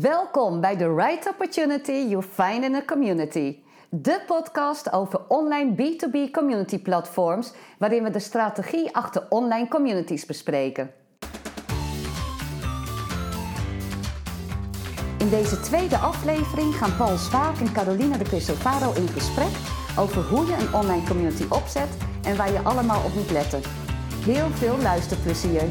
Welkom bij The Right Opportunity You Find in a Community. De podcast over online B2B community platforms, waarin we de strategie achter online communities bespreken. In deze tweede aflevering gaan Paul Zwaak en Carolina de Cristofaro in gesprek over hoe je een online community opzet en waar je allemaal op moet letten. Heel veel luisterplezier.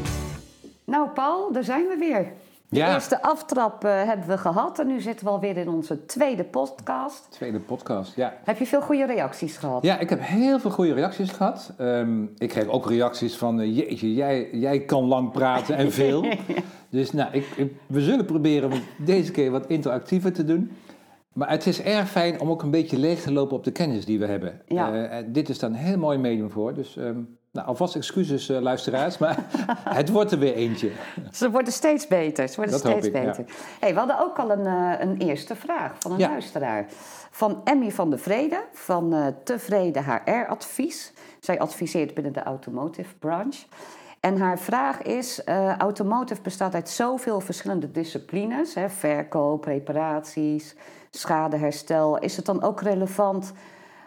Nou Paul, daar zijn we weer. De Ja. eerste aftrap eh, hebben we gehad en nu zitten we alweer in onze tweede podcast. Tweede podcast, ja. Heb je veel goede reacties gehad? Ja, ik heb heel veel goede reacties gehad. Ehm, ik kreeg ook reacties van, eh, jeetje, jij, jij kan lang praten en veel. Dus nou, ik, ik- we zullen proberen om deze keer wat interactiever te doen. Maar het is erg fijn om ook een beetje leeg te lopen op de kennis die we hebben. Ja. Eh, dit is dan een heel mooi medium voor. Dus ehm, nou, alvast excuses eh, luisteraars, maar het wordt er weer eentje. Ze worden steeds beter. Ze worden Dat hoop steeds ik, ja. beter. Hey, we hadden ook al een, eh, een eerste vraag van een Ja. luisteraar. Van Emmy van de Vrede van eh, Tevreden HR Advies. Zij adviseert binnen de automotive branche. En haar vraag is: automotive bestaat uit zoveel verschillende disciplines, hè, verkoop, reparaties, schadeherstel. Is het dan ook relevant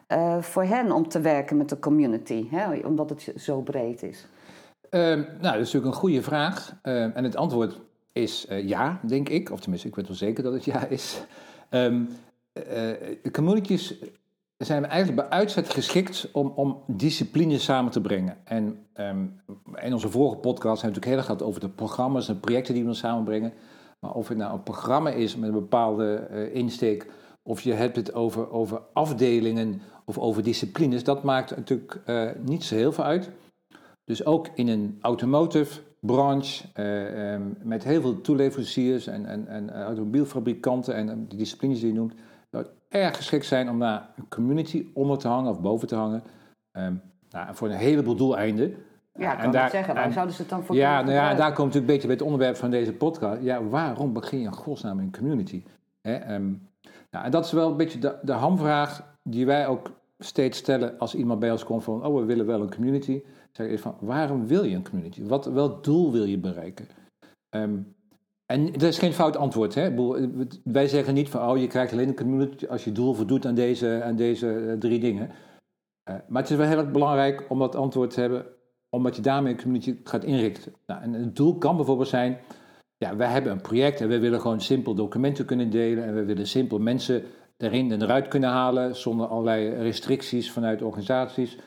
eh, voor hen om te werken met de community, hè, omdat het zo breed is? Ehm, nou, dat is natuurlijk een goede vraag. Ehm, en het antwoord is eh, ja, denk ik. Of tenminste, ik weet wel zeker dat het ja is. De communities zijn eigenlijk bij uitzet geschikt om, om disciplines samen te brengen. En ehm, in onze vorige podcast hebben we natuurlijk heel erg gehad over de programma's en projecten die we dan samenbrengen. Maar of het nou een programma is met een bepaalde insteek, of je hebt het over, over afdelingen of over disciplines, dat maakt natuurlijk eh, niet zo heel veel uit. Dus ook in een automotive branche, eh, ehm, met heel veel toeleveranciers en, en, en eh, automobielfabrikanten en de disciplines die je noemt, zou het erg geschikt zijn om daar een community onder te hangen of boven te hangen. Ehm, nou, voor een heleboel doeleinden. Ja, ik En kan daar- het zeggen. Waar en- zouden ze het dan voor ja, nou ja, daar komt natuurlijk een beetje bij het onderwerp van deze podcast. Ja, waarom begin je in godsnaam een community? Hè, ehm, nou, en dat is wel een beetje de, de hamvraag die wij ook steeds stellen als iemand bij ons komt van, oh, we willen wel een community. Zeg je van, waarom wil je een community? Wat, welk doel wil je bereiken? Ehm, en er is geen fout antwoord. Hè? Ik bedoel, Wij zeggen niet van, oh, je krijgt alleen een community als je doel voldoet aan deze, aan deze eh, drie dingen. Eh, maar het is wel heel erg belangrijk om dat antwoord te hebben, omdat je daarmee een community gaat inrichten. Nou, en het doel kan bijvoorbeeld zijn, ja, wij hebben een project en we willen gewoon simpel documenten kunnen delen en we willen simpel mensen erin en eruit kunnen halen zonder allerlei restricties vanuit organisaties.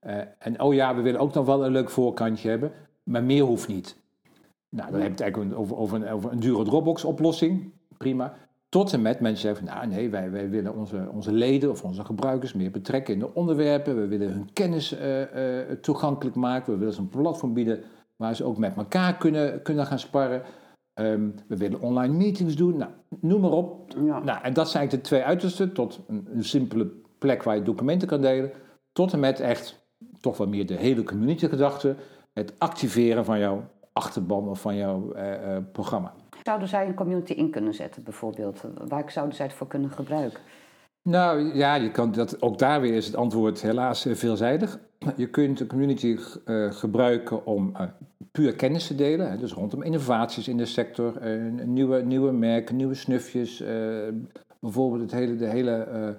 Eh, en oh ja, we willen ook nog wel een leuk voorkantje hebben, maar meer hoeft niet. Nou, dan heb je het eigenlijk over, over, een, over een dure Dropbox-oplossing, prima. Tot en met mensen zeggen nou nee, wij, wij willen onze, onze leden of onze gebruikers meer betrekken in de onderwerpen. We willen hun kennis eh, eh, toegankelijk maken. We willen ze een platform bieden waar ze ook met elkaar kunnen, kunnen gaan sparren. Ehm, we willen online meetings doen. Nou, noem maar op. Ja. Nou, en dat zijn de twee uitersten. Tot een, een simpele plek waar je documenten kan delen. Tot en met echt toch wel meer de hele community gedachte. Het activeren van jouw achterban of van jouw eh, eh, programma. Zouden zij een community in kunnen zetten, bijvoorbeeld? Waar zouden zij het voor kunnen gebruiken? Nou ja, je kan dat, ook daar weer is het antwoord helaas eh, veelzijdig. Je kunt een community eh, gebruiken om eh, puur kennis te delen. Hè, dus rondom innovaties in de sector, eh, nieuwe, nieuwe merken, nieuwe snufjes. bijvoorbeeld het hele, de hele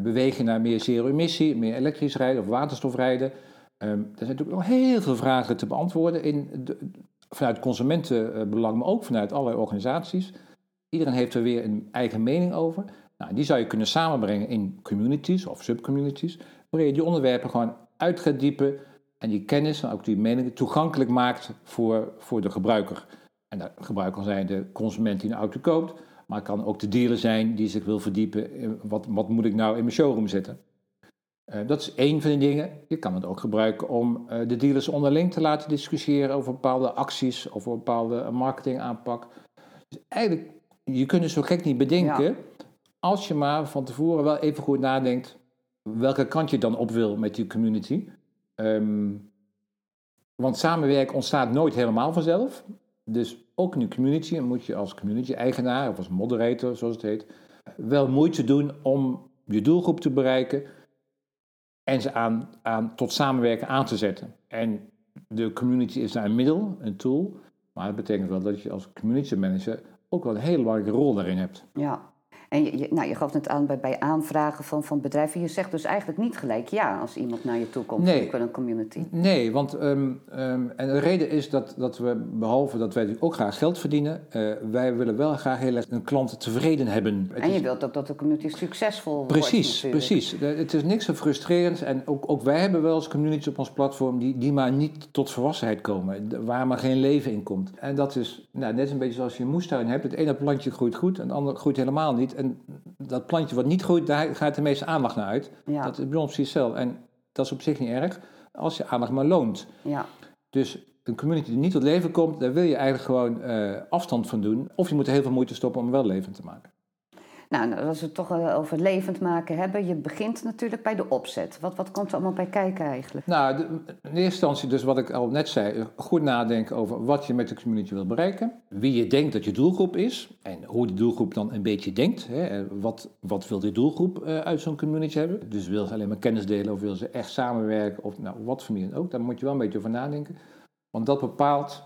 beweging naar meer zero-emissie, meer elektrisch rijden of waterstofrijden. Ehm, er zijn natuurlijk nog heel veel vragen te beantwoorden in de, vanuit consumentenbelang, maar ook vanuit allerlei organisaties. Iedereen heeft er weer een eigen mening over. Nou, die zou je kunnen samenbrengen in communities of subcommunities, waarin je die onderwerpen gewoon uit gaat diepen en die kennis en ook die meningen toegankelijk maakt voor, voor de gebruiker. En de gebruiker kan zijn de consument die een auto koopt, maar het kan ook de dealer zijn die zich wil verdiepen in wat, wat moet ik nou in mijn showroom zetten. Eh, dat is één van de dingen. Je kan het ook gebruiken om eh, de dealers onderling te laten discussiëren over bepaalde acties of een bepaalde marketingaanpak. Dus eigenlijk, je kunt het zo gek niet bedenken Ja. als je maar van tevoren wel even goed nadenkt welke kant je dan op wil met die community. Ehm, want samenwerken ontstaat nooit helemaal vanzelf. Dus ook in de community moet je als community-eigenaar of als moderator, zoals het heet, wel moeite doen om je doelgroep te bereiken en ze aan, aan, tot samenwerken aan te zetten. En de community is daar een middel, een tool, maar het betekent wel dat je als community manager ook wel een hele belangrijke rol daarin hebt. Ja, en je, je, nou, je gaf het aan bij, bij aanvragen van, van bedrijven. Je zegt dus eigenlijk niet gelijk ja als iemand naar je toe komt Nee. een community. Nee, want ehm, ehm, en de reden is dat, dat we, behalve dat wij ook graag geld verdienen, eh, wij willen wel graag heel erg een klant tevreden hebben. Het En je is- wilt ook dat de community succesvol wordt. Precies, natuurlijk. precies. Eh, Het is niks zo frustrerends. En ook, ook wij hebben wel eens communities op ons platform die, die maar niet tot volwassenheid komen. Waar maar geen leven in komt. En dat is nou, net een beetje zoals je een moestuin hebt. Het ene plantje groeit goed en het andere groeit helemaal niet. En dat plantje wat niet groeit, daar gaat de meeste aandacht naar uit. Ja, Dat is bij ons precies. En dat is op zich niet erg, als je aandacht maar loont. ja. Dus een community die niet tot leven komt, daar wil je eigenlijk gewoon eh, afstand van doen. Of je moet er heel veel moeite stoppen om wel levend te maken. Nou, nou, als we het toch over levend maken hebben, je begint natuurlijk bij de opzet. Wat, wat komt er allemaal bij kijken eigenlijk? Nou, in eerste instantie dus wat ik al net zei, goed nadenken over wat je met de community wil bereiken. Wie je denkt dat je doelgroep is en hoe die doelgroep dan een beetje denkt. Hè. Wat, wat wil die doelgroep eh, uit zo'n community hebben? Dus wil ze alleen maar kennis delen of wil ze echt samenwerken of nou, wat voor manier ook. Daar moet je wel een beetje over nadenken. Want dat bepaalt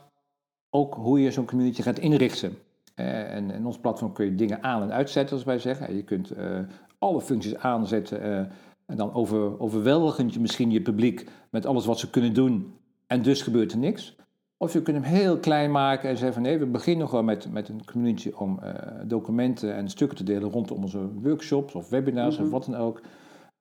ook hoe je zo'n community gaat inrichten. Eh, en in ons platform kun je dingen aan en uitzetten, als wij zeggen. Je kunt eh, alle functies aanzetten eh, en dan over, overweldigend je misschien je publiek met alles wat ze kunnen doen en dus gebeurt er niks. Of je kunt hem heel klein maken en zeggen van nee, we beginnen gewoon met, met een community om documenten en stukken te delen rondom onze workshops of webinars Mhm. of wat dan ook.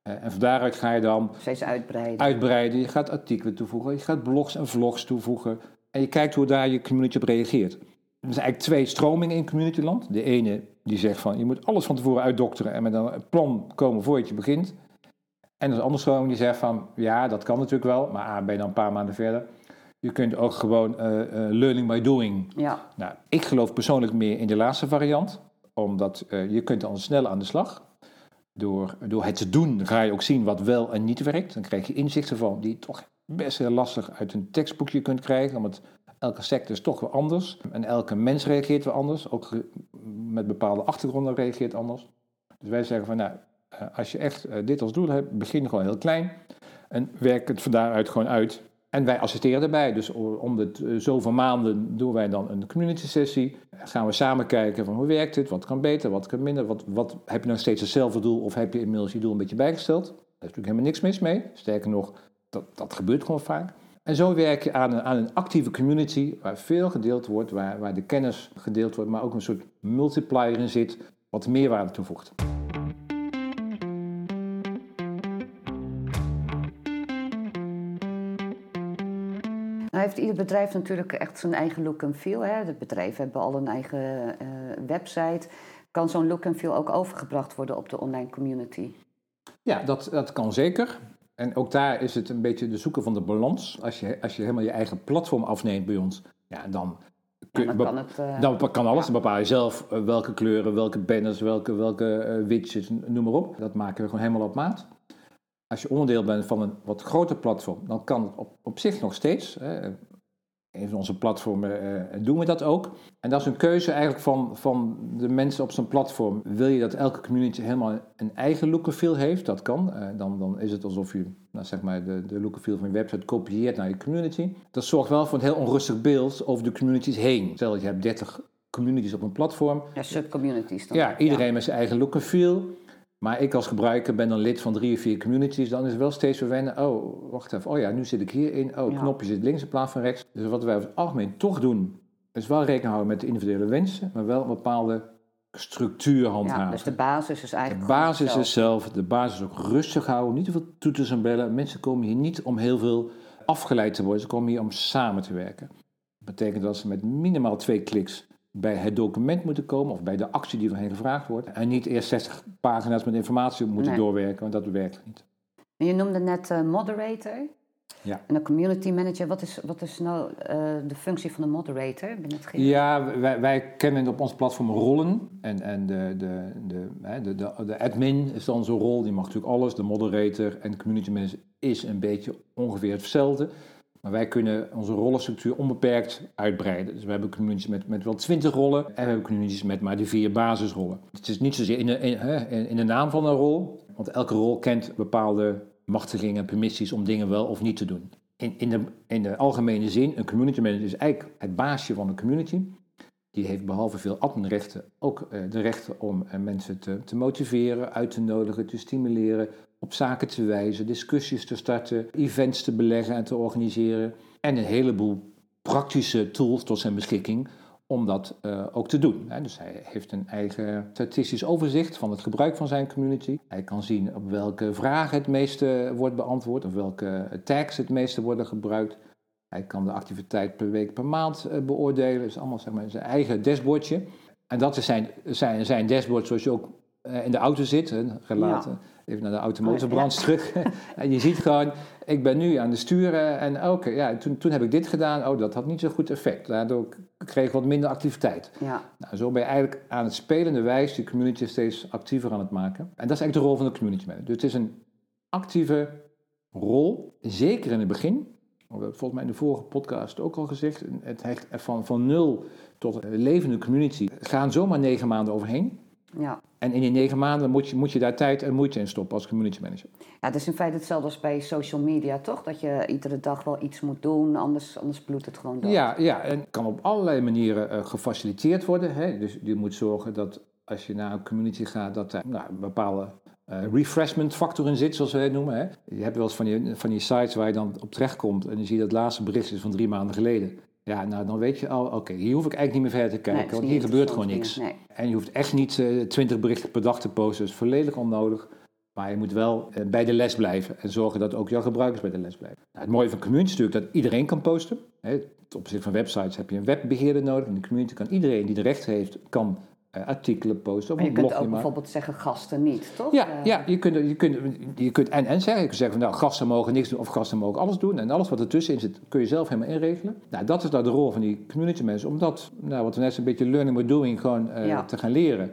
En van daaruit ga je dan Steeds uitbreiden. uitbreiden. Je gaat artikelen toevoegen, je gaat blogs en vlogs toevoegen. En je kijkt hoe daar je community op reageert. Er zijn eigenlijk twee stromingen in communityland. De ene die zegt van je moet alles van tevoren uitdokteren en met een plan komen voordat je begint. En er is een andere stroming die zegt van ja, dat kan natuurlijk wel, maar ah, ben je dan een paar maanden verder. Je kunt ook gewoon eh, eh, learning by doing. Ja, Nou, ik geloof persoonlijk meer in de laatste variant, omdat eh, je kunt dan snel aan de slag. Door, door het te doen ga je ook zien wat wel en niet werkt. Dan krijg je inzichten van die je toch best heel lastig uit een tekstboekje kunt krijgen. Omdat elke sector is toch weer anders. En elke mens reageert weer anders. Ook met bepaalde achtergronden reageert anders. Dus wij zeggen van nou, eh, als je echt eh, dit als doel hebt, begin gewoon heel klein. En werk het van daaruit gewoon uit. En wij assisteren daarbij. Dus om de eh, zoveel maanden doen wij dan een community sessie. Gaan we samen kijken van hoe werkt dit, wat kan beter, wat kan minder. Wat, wat, heb je nog steeds hetzelfde doel of heb je inmiddels je doel een beetje bijgesteld? Daar is natuurlijk helemaal niks mis mee. Sterker nog, dat, dat gebeurt gewoon vaak. En zo werk je aan een, aan een actieve community waar veel gedeeld wordt, waar, waar de kennis gedeeld wordt, maar ook een soort multiplier in zit, wat meerwaarde toevoegt. Nou heeft ieder bedrijf natuurlijk echt zijn eigen look en feel. Hè? De bedrijven hebben al een eigen eh, website. Kan zo'n look en feel ook overgebracht worden op de online community? Ja, dat, dat kan zeker. En ook daar is het een beetje de zoeken van de balans. Als je, als je helemaal je eigen platform afneemt bij ons, ja, dan, kun, dan kan het... eh, dan kan alles. Dan bepaal je zelf eh, welke kleuren, welke banners, welke, welke eh, widgets, noem maar op. Dat maken we gewoon helemaal op maat. Als je onderdeel bent van een wat groter platform, dan kan het op, op zich nog steeds. Hè. Een van onze platformen eh, doen we dat ook. En dat is een keuze eigenlijk van, van de mensen op zo'n platform. Wil je dat elke community helemaal een eigen look and feel heeft? Dat kan. Eh, dan, dan is het alsof je nou, zeg maar de, de look and feel van je website kopieert naar je community. Dat zorgt wel voor een heel onrustig beeld over de communities heen. Stel je hebt 30 communities op een platform. ja, subcommunities dan. Ja, iedereen met zijn eigen look and feel. Maar ik als gebruiker ben dan lid van drie of vier communities. Dan is het wel steeds weer wennen. Oh, wacht even. Oh ja, nu zit ik hierin. Oh, Ja. knopje zit links in plaats van rechts. Dus wat wij over het algemeen toch doen... is wel rekening houden met de individuele wensen... maar wel een bepaalde structuur Ja, handhaven. dus de basis is De eigenlijk basis gewoon is zelf, de basis is ook rustig houden, niet te veel toeters en bellen. Mensen komen hier niet om heel veel afgeleid te worden, ze komen hier om samen te werken. Dat betekent dat ze met minimaal twee kliks bij het document moeten komen of bij de actie die van hen gevraagd wordt. En niet eerst 60 pagina's met informatie moeten Nee. doorwerken, want dat werkt niet. En je noemde net eh, moderator. Ja. En een community manager. Wat is, wat is nou eh, de functie van een moderator binnen het geheel? Ja, wij, wij kennen op ons platform rollen. En, en de, de, de, de, de, de admin is dan zo'n rol, die mag natuurlijk alles. De moderator en de community manager is een beetje ongeveer hetzelfde. Maar wij kunnen onze rollenstructuur onbeperkt uitbreiden. Dus we hebben communities met, met wel twintig rollen en we hebben communities met maar die vier basisrollen. Het is niet zozeer in de, in, in de naam van een rol, want elke rol kent bepaalde machtigingen en permissies om dingen wel of niet te doen. In, in, de, in de algemene zin, een community manager is eigenlijk het baasje van een community. Die heeft behalve veel adminrechten ook uh, de rechten om uh, mensen te, te, motiveren, uit te nodigen, te stimuleren, op zaken te wijzen, discussies te starten, events te beleggen en te organiseren. En een heleboel praktische tools tot zijn beschikking om dat uh, ook te doen. Dus hij heeft een eigen statistisch overzicht van het gebruik van zijn community. Hij kan zien op welke vragen het meeste wordt beantwoord, of welke tags het meeste worden gebruikt. Hij kan de activiteit per week, per maand uh, beoordelen. Dus allemaal zeg maar, zijn eigen dashboardje. En dat is zijn, zijn, zijn dashboard zoals je ook uh, in de auto zit. Ja even naar de automotorbranche oh, terug. en je ziet gewoon, ik ben nu aan het sturen en oké, ja, toen, toen heb ik dit gedaan. Oh, dat had niet zo goed effect. Daardoor kreeg ik wat minder activiteit. Ja. Nou, zo ben je eigenlijk aan het spelende wijs de community steeds actiever aan het maken. En dat is eigenlijk de rol van de community manager. Dus het is een actieve rol, zeker in het begin. We hebben volgens mij in de vorige podcast ook al gezegd, het hecht van, van nul tot een levende community gaan zomaar negen maanden overheen. Ja. En in die negen maanden moet je, moet je daar tijd en moeite in stoppen als community manager. Ja, het is in feite hetzelfde als bij social media, toch? Dat je iedere dag wel iets moet doen, anders, anders bloedt het gewoon dood. Ja, ja, en kan op allerlei manieren uh, gefaciliteerd worden. Hè? Dus je moet zorgen dat als je naar een community gaat, dat er nou, een bepaalde uh, refreshment factor in zit, zoals we het noemen. Hè? Je hebt wel eens van die, van die sites waar je dan op terechtkomt en je ziet dat het laatste bericht is van drie maanden geleden. Ja, nou dan weet je al, oké, hier hoef ik eigenlijk niet meer verder te kijken, want hier gebeurt gewoon niks. En je hoeft echt niet uh, eh, 20 berichten per dag te posten, dat is volledig onnodig. Maar je moet wel uh, bij de les blijven en zorgen dat ook jouw gebruikers bij de les blijven. Nou, het mooie van community is natuurlijk dat iedereen kan posten. Hè, ten opzichte van websites heb je een webbeheerder nodig. In de community kan iedereen die de recht heeft, kan artikelen posten. Of maar je kunt ook bijvoorbeeld zeggen gasten niet, toch? Ja, uh, ja je, kunt, je, kunt, je kunt en en zeggen. Je kunt zeggen van nou, gasten mogen niks doen of gasten mogen alles doen. En alles wat ertussenin zit, kun je zelf helemaal inregelen. Nou, dat is nou de rol van die community mensen. Om dat, nou, wat we net een beetje learning by doing, gewoon uh, ja. te gaan leren.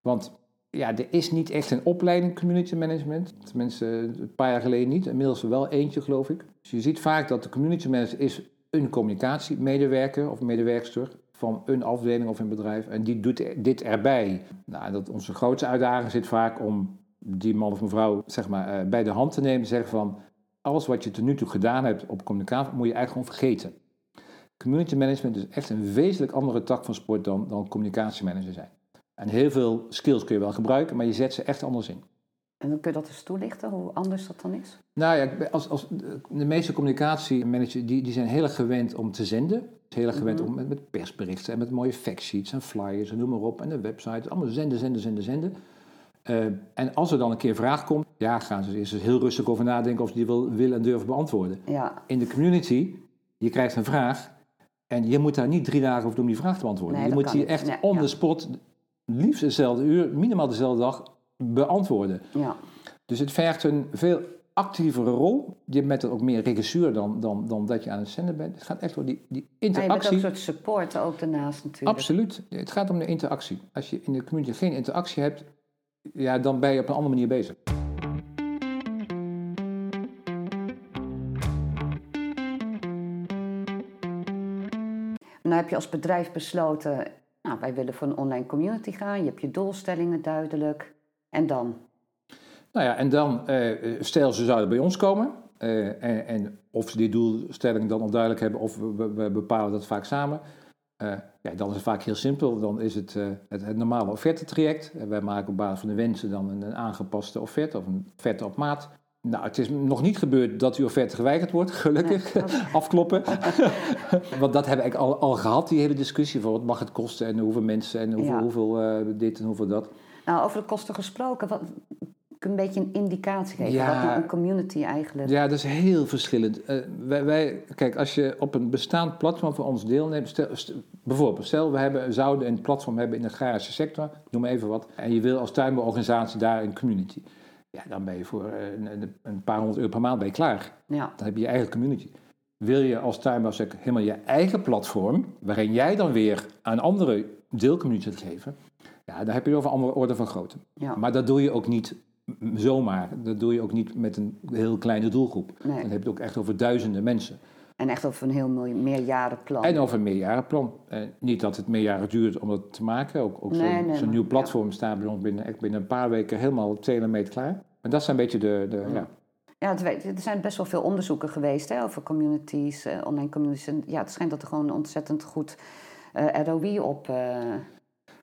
Want ja, er is niet echt een opleiding community management. Tenminste, een paar jaar geleden niet. Inmiddels wel eentje, geloof ik. Dus je ziet vaak dat de community manager is een communicatiemedewerker of medewerkster van een afdeling of een bedrijf. En die doet dit erbij. Nou, dat onze grootste uitdaging zit vaak om die man of mevrouw zeg maar, uh, bij de hand te nemen. En zeggen van, alles wat je tot nu toe gedaan hebt op communicatie, moet je eigenlijk gewoon vergeten. Community management is echt een wezenlijk andere tak van sport dan, dan communicatiemanager zijn. En heel veel skills kun je wel gebruiken, maar je zet ze echt anders in. En dan kun je dat eens toelichten, hoe anders dat dan is? Nou ja, als, als de meeste communicatiemanagers die, die zijn heel erg gewend om te zenden. Heel erg gewend mhm. om met, met, persberichten en met mooie factsheets en flyers en noem maar op. En de website, allemaal zenden, zenden, zenden, zenden. Uh, en als er dan een keer een vraag komt, ja, gaan ze eerst heel rustig over nadenken of ze die wil, willen en durven beantwoorden. Ja. In de community, je krijgt een vraag en je moet daar niet drie dagen over doen om die vraag te beantwoorden. Nee, je moet die echt nee, on the spot, liefst dezelfde uur, minimaal dezelfde dag, beantwoorden. Ja. Dus het vergt een veel actievere rol. Je hebt met ook meer regisseur dan, dan, dan dat je aan het zenden bent. Het gaat echt door die, die interactie. Ja, je bent ook een soort support ook daarnaast natuurlijk. Absoluut. Het gaat om de interactie. Als je in de community geen interactie hebt, ja, dan ben je op een andere manier bezig. Nou heb je als bedrijf besloten, nou, wij willen voor een online community gaan. Je hebt je doelstellingen duidelijk. En dan? Nou ja, en dan, uh, stel ze zouden bij ons komen. Uh, en, en, of ze die doelstelling dan onduidelijk hebben, of we, we bepalen dat vaak samen. Uh, ja, dan is het vaak heel simpel. Dan is het het, het, normale offertetraject. wij maken op basis van de wensen dan een, een, aangepaste offerte of een offerte op maat. Nou, het is nog niet gebeurd dat uw offerte geweigerd wordt, gelukkig. Afkloppen. Want dat hebben we eigenlijk al, al gehad, die hele discussie van wat mag het kosten en hoeveel mensen en hoeveel, ja. hoeveel dit en hoeveel dat. Nou, over de kosten gesproken, wat, een beetje een indicatie geven? Ja, wat een community eigenlijk... Ja, dat is heel verschillend. Uh, wij, wij, kijk, als je op een bestaand platform voor ons deelneemt... Stel, bijvoorbeeld, stel we hebben, zouden een platform hebben in de agrarische sector... noem even wat... en je wil als tuinbouworganisatie daar een community... ja, dan ben je voor een, een paar honderd euro per maand ben je klaar. Ja. Dan heb je je eigen community. Wil je als tuinbouwsector helemaal je eigen platform... waarin jij dan weer aan andere deelcommunity geven... Ja, dan heb je over andere orde van grootte. Ja. Maar dat doe je ook niet zomaar. Dat doe je ook niet met een heel kleine doelgroep. Dan heb je het ook echt over duizenden mensen. En echt over een heel meerjarenplan. En over een meerjarenplan. Eh, niet dat het meerjaren duurt om dat te maken. Ook, ook zo'n zo nieuw platform ja. staat bij ons binnen, binnen een paar weken helemaal telemeet klaar. En dat zijn een beetje de... de ja. ja. er zijn best wel veel onderzoeken geweest hè, over communities, uh, online communities. En ja, het schijnt dat er gewoon ontzettend goed ROI op.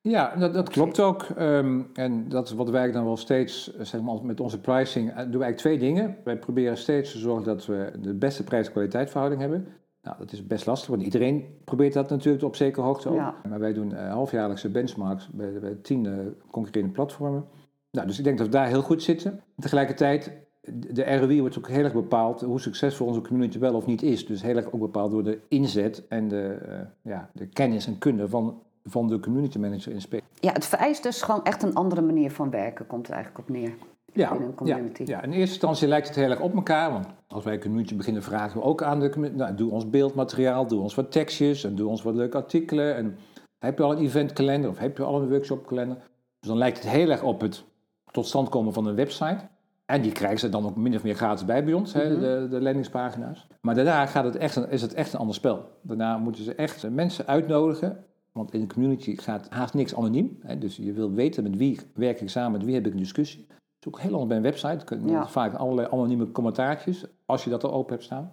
Ja, dat, dat klopt ook. Ehm, en dat is wat wij dan wel steeds, zeg maar, met onze pricing, doen we eigenlijk twee dingen. Wij proberen steeds te zorgen dat we de beste prijs-kwaliteit verhouding hebben. Nou, dat is best lastig, want iedereen probeert dat natuurlijk op zekere hoogte ook. Ja. Maar wij doen uh, halfjaarlijkse benchmarks bij, bij tien uh, concurrerende platformen. Nou, dus ik denk dat we daar heel goed zitten. Tegelijkertijd, de ROI wordt ook heel erg bepaald hoe succesvol onze community wel of niet is. Dus heel erg ook bepaald door de inzet en de, uh, ja, de kennis en kunde van, van de community manager in. Ja, het vereist dus gewoon echt een andere manier van werken, komt er eigenlijk op neer. Ja, in een community. Ja, ja, in eerste instantie lijkt het heel erg op elkaar. Want als wij een community beginnen, vragen we ook aan de community: nou, doe ons beeldmateriaal, doe ons wat tekstjes en doe ons wat leuke artikelen. En heb je al een eventkalender of heb je al een workshopkalender? Dus dan lijkt het heel erg op het tot stand komen van een website. En die krijgen ze dan ook min of meer gratis bij bij ons, mm -hmm. hè, de, de landingspagina's. Maar daarna gaat het echt, is het echt een ander spel. Daarna moeten ze echt mensen uitnodigen. Want in de community gaat haast niks anoniem. Hè, dus je wil weten met wie werk ik samen, met wie heb ik een discussie. Dat is ook heel anders bij een website. Kun ja. Vaak allerlei anonieme commentaartjes, als je dat al open hebt staan.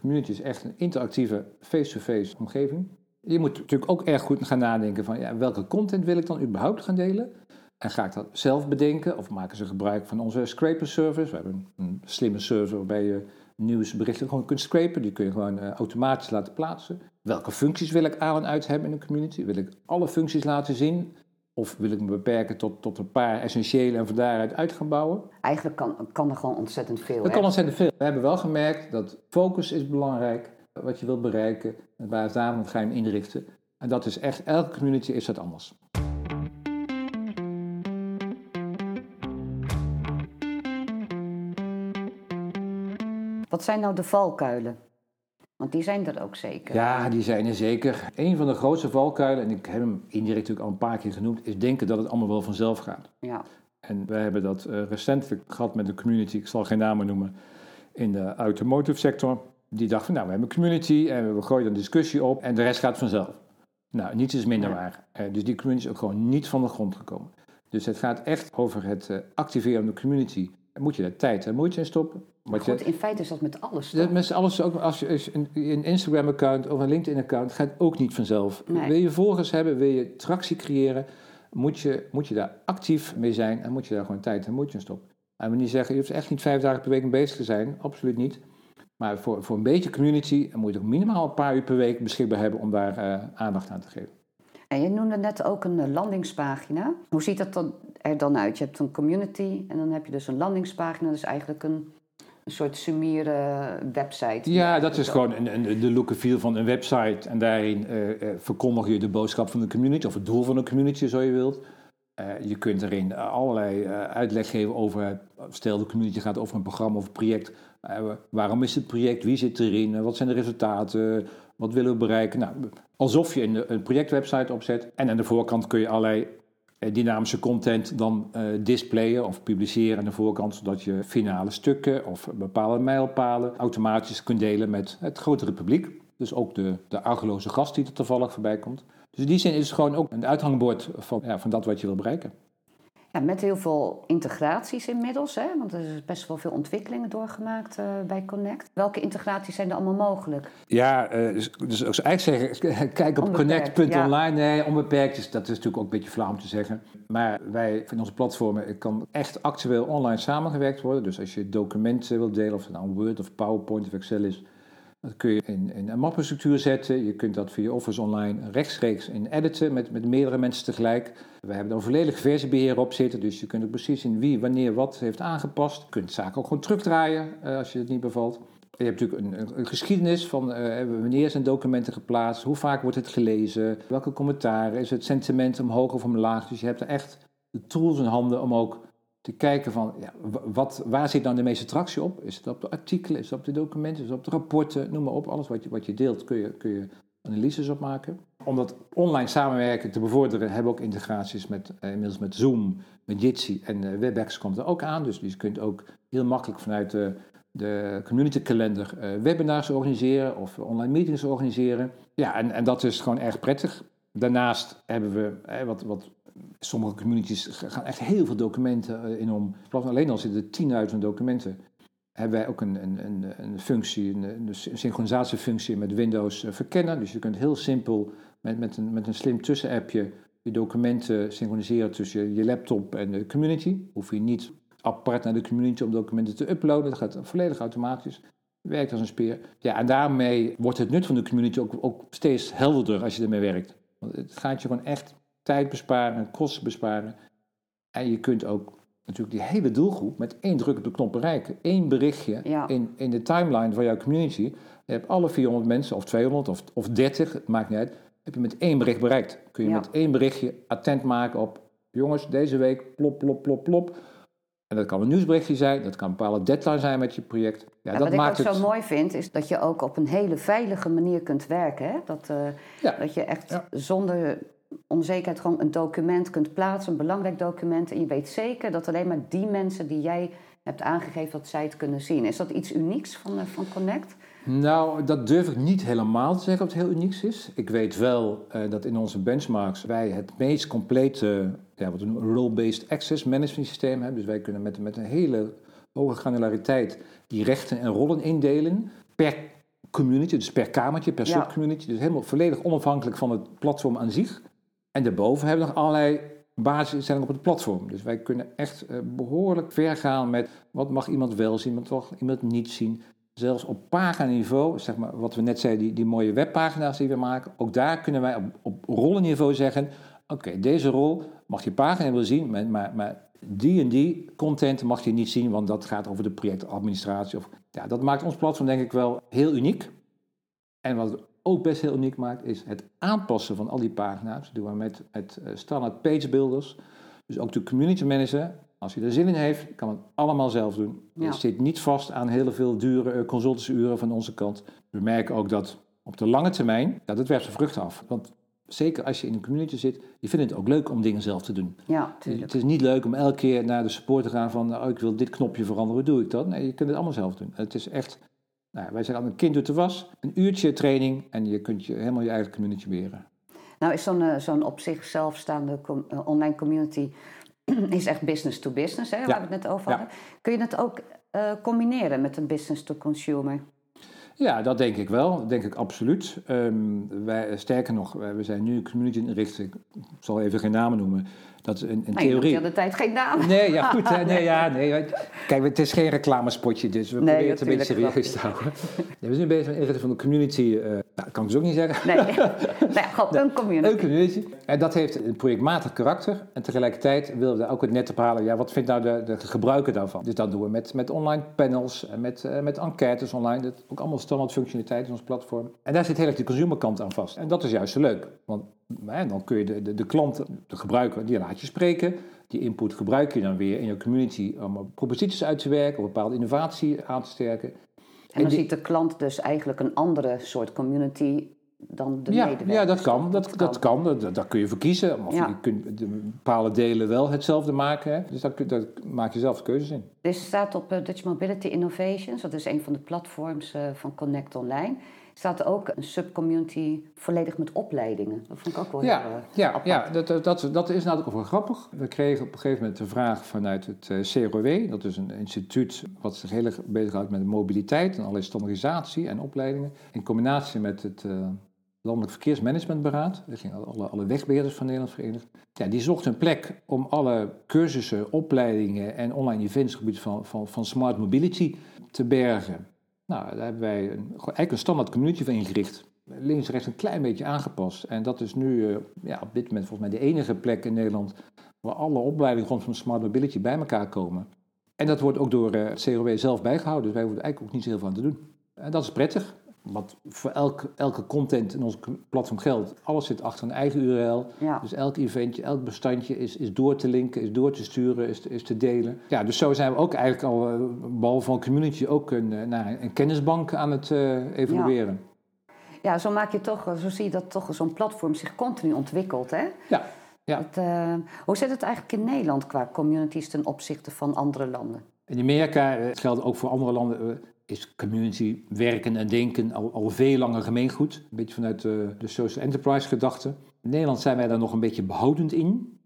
Community is echt een interactieve face-to-face -face omgeving. Je moet natuurlijk ook erg goed gaan nadenken van ja, welke content wil ik dan überhaupt gaan delen? En ga ik dat zelf bedenken of maken ze gebruik van onze scraper service? We hebben een slimme server waarbij je nieuwsberichten gewoon kunt scrapen. Die kun je gewoon uh, automatisch laten plaatsen. Welke functies wil ik aan en uit hebben in een community? Wil ik alle functies laten zien? Of wil ik me beperken tot, tot een paar essentiële en van daaruit uit gaan bouwen? Eigenlijk kan, kan er gewoon ontzettend veel. Er kan ontzettend veel. We hebben wel gemerkt dat focus is belangrijk. Wat je wilt bereiken. En waar daarom ga je hem inrichten. En dat is echt, elke community is dat anders. Wat zijn nou de valkuilen? Want die zijn er ook zeker. Ja, die zijn er zeker. Een van de grootste valkuilen, en ik heb hem indirect natuurlijk al een paar keer genoemd, is denken dat het allemaal wel vanzelf gaat. Ja. En wij hebben dat uh, recentelijk gehad met de community, ik zal geen namen noemen, in de automotive sector. Die dacht van, nou, we hebben een community en we gooien een discussie op en de rest gaat vanzelf. Nou, niets is minder waar. Uh, dus die community is ook gewoon niet van de grond gekomen. Dus het gaat echt over het uh, activeren van de community. Moet je daar tijd en moeite in stoppen. Maar goed, in feite is dat met alles. Dat met alles ook, als je een, een Instagram-account of een LinkedIn-account gaat ook niet vanzelf. Nee. Wil je volgers hebben, wil je tractie creëren, moet je, moet je daar actief mee zijn en moet je daar gewoon tijd en moeite in stoppen. En we niet zeggen, je hoeft echt niet vijf dagen per week bezig te zijn, absoluut niet. Maar voor, voor een beetje community moet je ook minimaal een paar uur per week beschikbaar hebben om daar uh, aandacht aan te geven. En je noemde net ook een landingspagina. Hoe ziet dat er dan uit? Je hebt een community en dan heb je dus een landingspagina. Dat is eigenlijk een, een soort summiere website. Ja, dat is gewoon een, een, de look and feel van een website. En daarin uh, verkondig je de boodschap van de community, of het doel van de community, zo je wilt. Uh, je kunt erin allerlei uitleg geven over, stel de community gaat over een programma of een project. waarom is het project? Wie zit erin? wat zijn de resultaten? Wat willen we bereiken? Nou, alsof je een, projectwebsite opzet. En aan de voorkant kun je allerlei dynamische content dan displayen of publiceren aan de voorkant, zodat je finale stukken of bepaalde mijlpalen automatisch kunt delen met het grotere publiek. Dus ook de, de argeloze gast die er toevallig voorbij komt. Dus in die zin is het gewoon ook een uithangbord van, ja, van dat wat je wil bereiken. Ja, met heel veel integraties inmiddels, hè? want er is best wel veel ontwikkelingen doorgemaakt uh, bij Connect. Welke integraties zijn er allemaal mogelijk? Ja, uh, dus, dus eigenlijk zeggen, kijk op connect.online. Ja. Nee, onbeperkt, dus dat is natuurlijk ook een beetje flauw om te zeggen. Maar wij, in onze platformen, kan echt actueel online samengewerkt worden. Dus als je documenten wilt delen, of het nou Word of PowerPoint of Excel is... Dat kun je in, een mappenstructuur zetten. Je kunt dat via Office Online rechtstreeks in editen met, met meerdere mensen tegelijk. We hebben een volledig versiebeheer op zitten, dus je kunt ook precies zien wie, wanneer, wat heeft aangepast. Je kunt zaken ook gewoon terugdraaien uh, als je het niet bevalt. Je hebt natuurlijk een, geschiedenis van uh, wanneer zijn documenten geplaatst, hoe vaak wordt het gelezen, welke commentaren, is het sentiment omhoog of omlaag. Dus je hebt er echt de tools in handen om ook te kijken van ja, wat, waar zit dan de meeste tractie op? Is het op de artikelen, is het op de documenten, is het op de rapporten, noem maar op. Alles wat je, wat je deelt kun je, kun je analyses op maken. Om dat online samenwerken te bevorderen hebben we ook integraties met, eh, inmiddels met Zoom, met Jitsi en uh, WebEx komt er ook aan. Dus je kunt ook heel makkelijk vanuit de, de community kalender uh, webinars organiseren of online meetings organiseren. Ja, en, en dat is gewoon erg prettig. Daarnaast hebben we, eh, wat, wat sommige communities gaan echt heel veel documenten in om. Alleen al zitten er 10.000 documenten. hebben wij ook een, een, een, functie, een, een synchronisatiefunctie met Windows eh, verkennen. Dus je kunt heel simpel met, met, een, met een slim tussenappje je documenten synchroniseren tussen je laptop en de community. Hoef je niet apart naar de community om documenten te uploaden. Dat gaat volledig automatisch. Werkt als een speer. Ja, en daarmee wordt het nut van de community ook, ook steeds helderder als je ermee werkt. Want het gaat je gewoon echt tijd besparen, kosten besparen. En je kunt ook natuurlijk die hele doelgroep met één druk op de knop bereiken. Eén berichtje in, in de timeline van jouw community. Je hebt alle 400 mensen, of 200, of, of 30, het maakt niet uit. Heb je met één bericht bereikt. Kun je met één berichtje attent maken op... jongens, deze week plop, plop, plop, plop. En dat kan een nieuwsberichtje zijn, dat kan een bepaalde deadline zijn met je project. Ja, dat wat maakt ik ook zo mooi vind, is dat je ook op een hele veilige manier kunt werken. Hè? Dat, uh, dat je echt zonder onzekerheid gewoon een document kunt plaatsen, een belangrijk document. En je weet zeker dat alleen maar die mensen die jij hebt aangegeven dat zij het kunnen zien. Is dat iets unieks van, eh, van Connect? Nou, dat durf ik niet helemaal te zeggen of het heel unieks is. Ik weet wel uh, dat in onze benchmarks wij het meest complete, ja, wat we noemen, role-based access management systeem hebben. Dus wij kunnen met, met een hele hoge granulariteit die rechten en rollen indelen per community, dus per kamertje, per ja. subcommunity. Dus helemaal volledig onafhankelijk van het platform aan zich. En daarboven hebben we nog allerlei basisinstellingen op het platform. Dus wij kunnen echt uh, behoorlijk ver gaan met wat mag iemand wel zien, wat mag iemand niet zien. Zelfs op paganiveau, zeg maar wat we net zeiden, die, die mooie webpagina's die we maken, ook daar kunnen wij op, op rollenniveau zeggen: oké, deze rol mag je pagina wel zien, maar, maar, maar, die en die content mag je niet zien, want dat gaat over de projectadministratie. Of, ja, dat maakt ons platform denk ik wel heel uniek. En wat ook best heel uniek maakt, is het aanpassen van al die pagina's. Dat doen we met, met eh, standaard page builders. Dus ook de community manager, als hij er zin in heeft, kan het allemaal zelf doen. Je zit niet vast aan heel veel dure uh, consultanceuren van onze kant. We merken ook dat op de lange termijn, dat het werpt zijn vruchten af. Want zeker als je in een community zit, je vindt het ook leuk om dingen zelf te doen. Ja, Het is niet leuk om elke keer naar de support te gaan van, oh, ik wil dit knopje veranderen, hoe doe ik dat? Nee, je kunt het allemaal zelf doen. Het is echt nou, wij zeggen al, een kind doet de was, een uurtje training en je kunt je helemaal je eigen community beheren. Nou is zo'n uh, zo'n op zichzelf staande uh, online community is echt business to business, hè, waar we het net over hadden. Kun je het ook uh, combineren met een business to consumer? Ja, dat denk ik wel. Dat denk ik absoluut. Um, wij, sterker nog, we zijn nu community inricht. Ik zal even geen namen noemen. Dat is een, een nee, theorie. de tijd geen naam. Nee, ja, goed. Hè, nee, ja, nee. Kijk, het is geen reclamespotje, dus we proberen het een beetje serieus te houden. we zijn bezig met inrichten van de community. Uh, nou, kan ik dus ook niet zeggen. Nee, nee gewoon een community. Een community. En dat heeft een projectmatig karakter. En tegelijkertijd willen we ook het net ophalen. Ja, wat vindt nou de, de gebruiker daarvan? Dus dat doen we met, met online panels, en met, uh, met enquêtes online. Dat ook allemaal standaard functionaliteit in ons platform. En daar zit heel erg de consumerkant aan vast. En dat is juist zo leuk. Want dan kun je de, de, de klant, de gebruiker, die laat je spreken. Die input gebruik je dan weer in je community om proposities uit te werken, om bepaalde innovatie aan te sterken. En dan ziet de klant dus eigenlijk een andere soort community dan de ja, medewerkers. Ja, dat kan. Dat, dat kan. Dat, kun je voor kiezen. Of je kunt bepaalde delen wel hetzelfde maken. Hè. Dus daar, daar, maak je zelf keuzes in. Dit staat op uh, Dutch Mobility Innovations. Dat is een van de platforms uh, van Connect Online staat ook een subcommunity volledig met opleidingen. Dat vond ik ook wel ja, heel Ja, ja dat, dat, dat is natuurlijk ook wel grappig. We kregen op een gegeven moment de vraag vanuit het eh, CROW. Dat is een instituut wat zich heel erg bezighoudt met mobiliteit en allerlei standaardisatie en opleidingen. In combinatie met het uh, Landelijk Verkeersmanagementberaad. Daar gingen alle, alle wegbeheerders van Nederland verenigd. Ja, die zochten een plek om alle cursussen, opleidingen en online events op gebied van, van, van smart mobility te bergen. Nou, daar hebben wij een, eigenlijk een standaard community van ingericht. Links rechts een klein beetje aangepast. En dat is nu uh, ja, op dit moment volgens mij de enige plek in Nederland waar alle opleidingen rondom smart mobility bij elkaar komen. En dat wordt ook door uh, het CRW zelf bijgehouden, dus wij hoeven eigenlijk ook niet zo heel veel aan te doen. En dat is prettig wat voor elke, elke content in ons platform geldt, alles zit achter een eigen URL. Dus elk eventje, elk bestandje is, is door te linken, is door te sturen, is, is te delen. Ja, dus zo zijn we ook eigenlijk al, uh, behalve van community, ook een, nou, een kennisbank aan het uh, evalueren. Ja. ja. zo maak je toch, zo zie je dat toch zo'n platform zich continu ontwikkelt, hè? Ja. ja. Het, hoe zit het eigenlijk in Nederland qua communities ten opzichte van andere landen? In Amerika, het geldt ook voor andere landen, is community werken en denken al, al veel langer gemeengoed. Een beetje vanuit de, de social enterprise gedachte. In Nederland zijn wij daar nog een beetje behoudend in.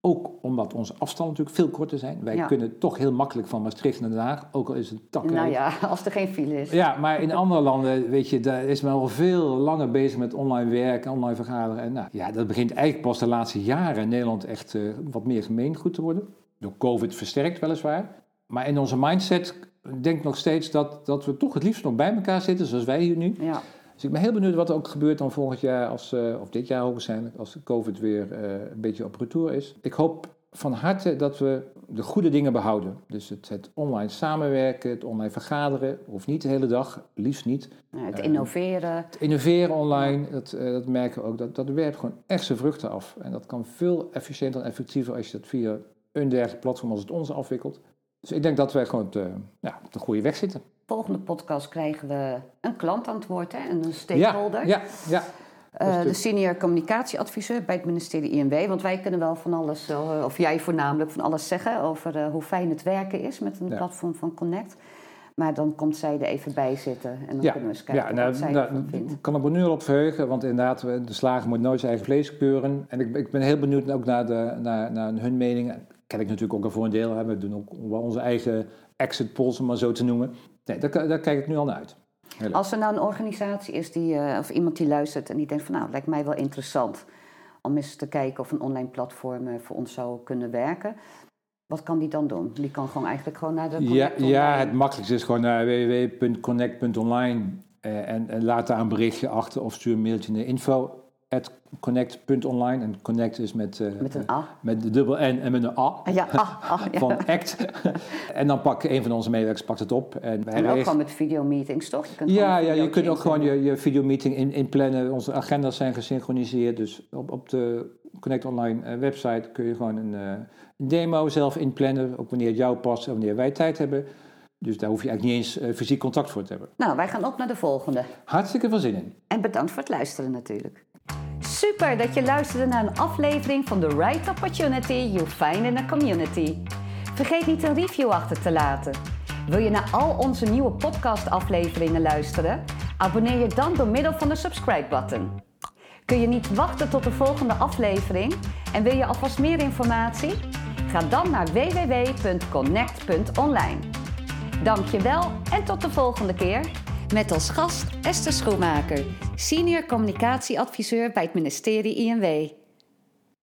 Ook omdat onze afstanden natuurlijk veel korter zijn. Wij Ja. kunnen toch heel makkelijk van Maastricht naar Den Haag, ook al is het tak. Nou ja, als er geen file is. Ja, maar in andere landen, weet je, daar is men al veel langer bezig met online werken, online vergaderen. En nou, ja, dat begint eigenlijk pas de laatste jaren in Nederland echt eh, wat meer gemeengoed te worden. Door COVID versterkt weliswaar. Maar in onze mindset denk ik nog steeds dat, dat we toch het liefst nog bij elkaar zitten, zoals wij hier nu. Ja. Dus ik ben heel benieuwd wat er ook gebeurt dan volgend jaar, als, eh, of dit jaar ook waarschijnlijk, als de COVID weer eh, een beetje op retour is. Ik hoop van harte dat we de goede dingen behouden. Dus het, het online samenwerken, het online vergaderen, hoeft niet de hele dag, liefst niet. Nou, het Eh, innoveren. Het innoveren online, dat, dat merken we ook, dat, dat werpt gewoon echt zijn vruchten af. En dat kan veel efficiënter en effectiever als je dat via een dergelijk platform als het onze afwikkelt. Dus ik denk dat wij gewoon te, ja, op de goede weg zitten. Volgende podcast krijgen we een klantantwoord hè, en een stakeholder. Ja, ja, ja. Eh, de senior communicatieadviseur bij het ministerie INW. Want wij kunnen wel van alles, eh, of jij voornamelijk, van alles zeggen over eh, hoe fijn het werken is met een Ja. platform van Connect. Maar dan komt zij er even bij zitten en dan Ja, kunnen we eens kijken ja nou, wat zij nou, ervan vindt. ik kan er nu al op verheugen, want inderdaad, we- de slager moet nooit zijn eigen vlees keuren. En ik, ik ben heel benieuwd ook naar, de, naar, naar hun mening. Ken ik natuurlijk ook een deel. Hè. We doen ook wel onze eigen exit polls, om maar zo te noemen. Nee, daar, daar kijk ik nu al naar uit. Als er nou een organisatie is die, eh, of iemand die luistert en die denkt van nou, lijkt mij wel interessant om eens te kijken of een online platform eh, voor ons zou kunnen werken. Wat kan die dan doen? Die kan gewoon eigenlijk gewoon naar de Ja, ja, het makkelijkste is gewoon naar www.connect.online eh, en, en laat daar een berichtje achter of stuur een mailtje naar info.connect.online. En connect is met, eh, Met een A. met de dubbel N en met een A. Ja, ah, ah, ja. van ACT. en dan pakt een van onze medewerkers pakt het op. En wij En ook gewoon met videomeetings, toch? Je kunt ja, ja, je kunt ook gewoon je, je videomeeting in, inplannen. Onze agenda's zijn gesynchroniseerd. Dus op, op de Connect Online eh, website kun je gewoon een, eh, een demo zelf inplannen. Ook wanneer het jou past en wanneer wij tijd hebben. Dus daar hoef je eigenlijk niet eens fysiek contact voor te hebben. Nou, wij gaan op naar de volgende. Hartstikke veel zin in. En bedankt voor het luisteren natuurlijk. Super dat je luisterde naar een aflevering van The Right Opportunity You Find in a Community. Vergeet niet een review achter te laten. Wil je naar al onze nieuwe podcast-afleveringen luisteren? Abonneer je dan door middel van de subscribe-button. Kun je niet wachten tot de volgende aflevering en wil je alvast meer informatie? Ga dan naar www.connect.online. Dankjewel en tot de volgende keer. Met als gast Esther Schoenmaker, senior communicatieadviseur bij het ministerie INW.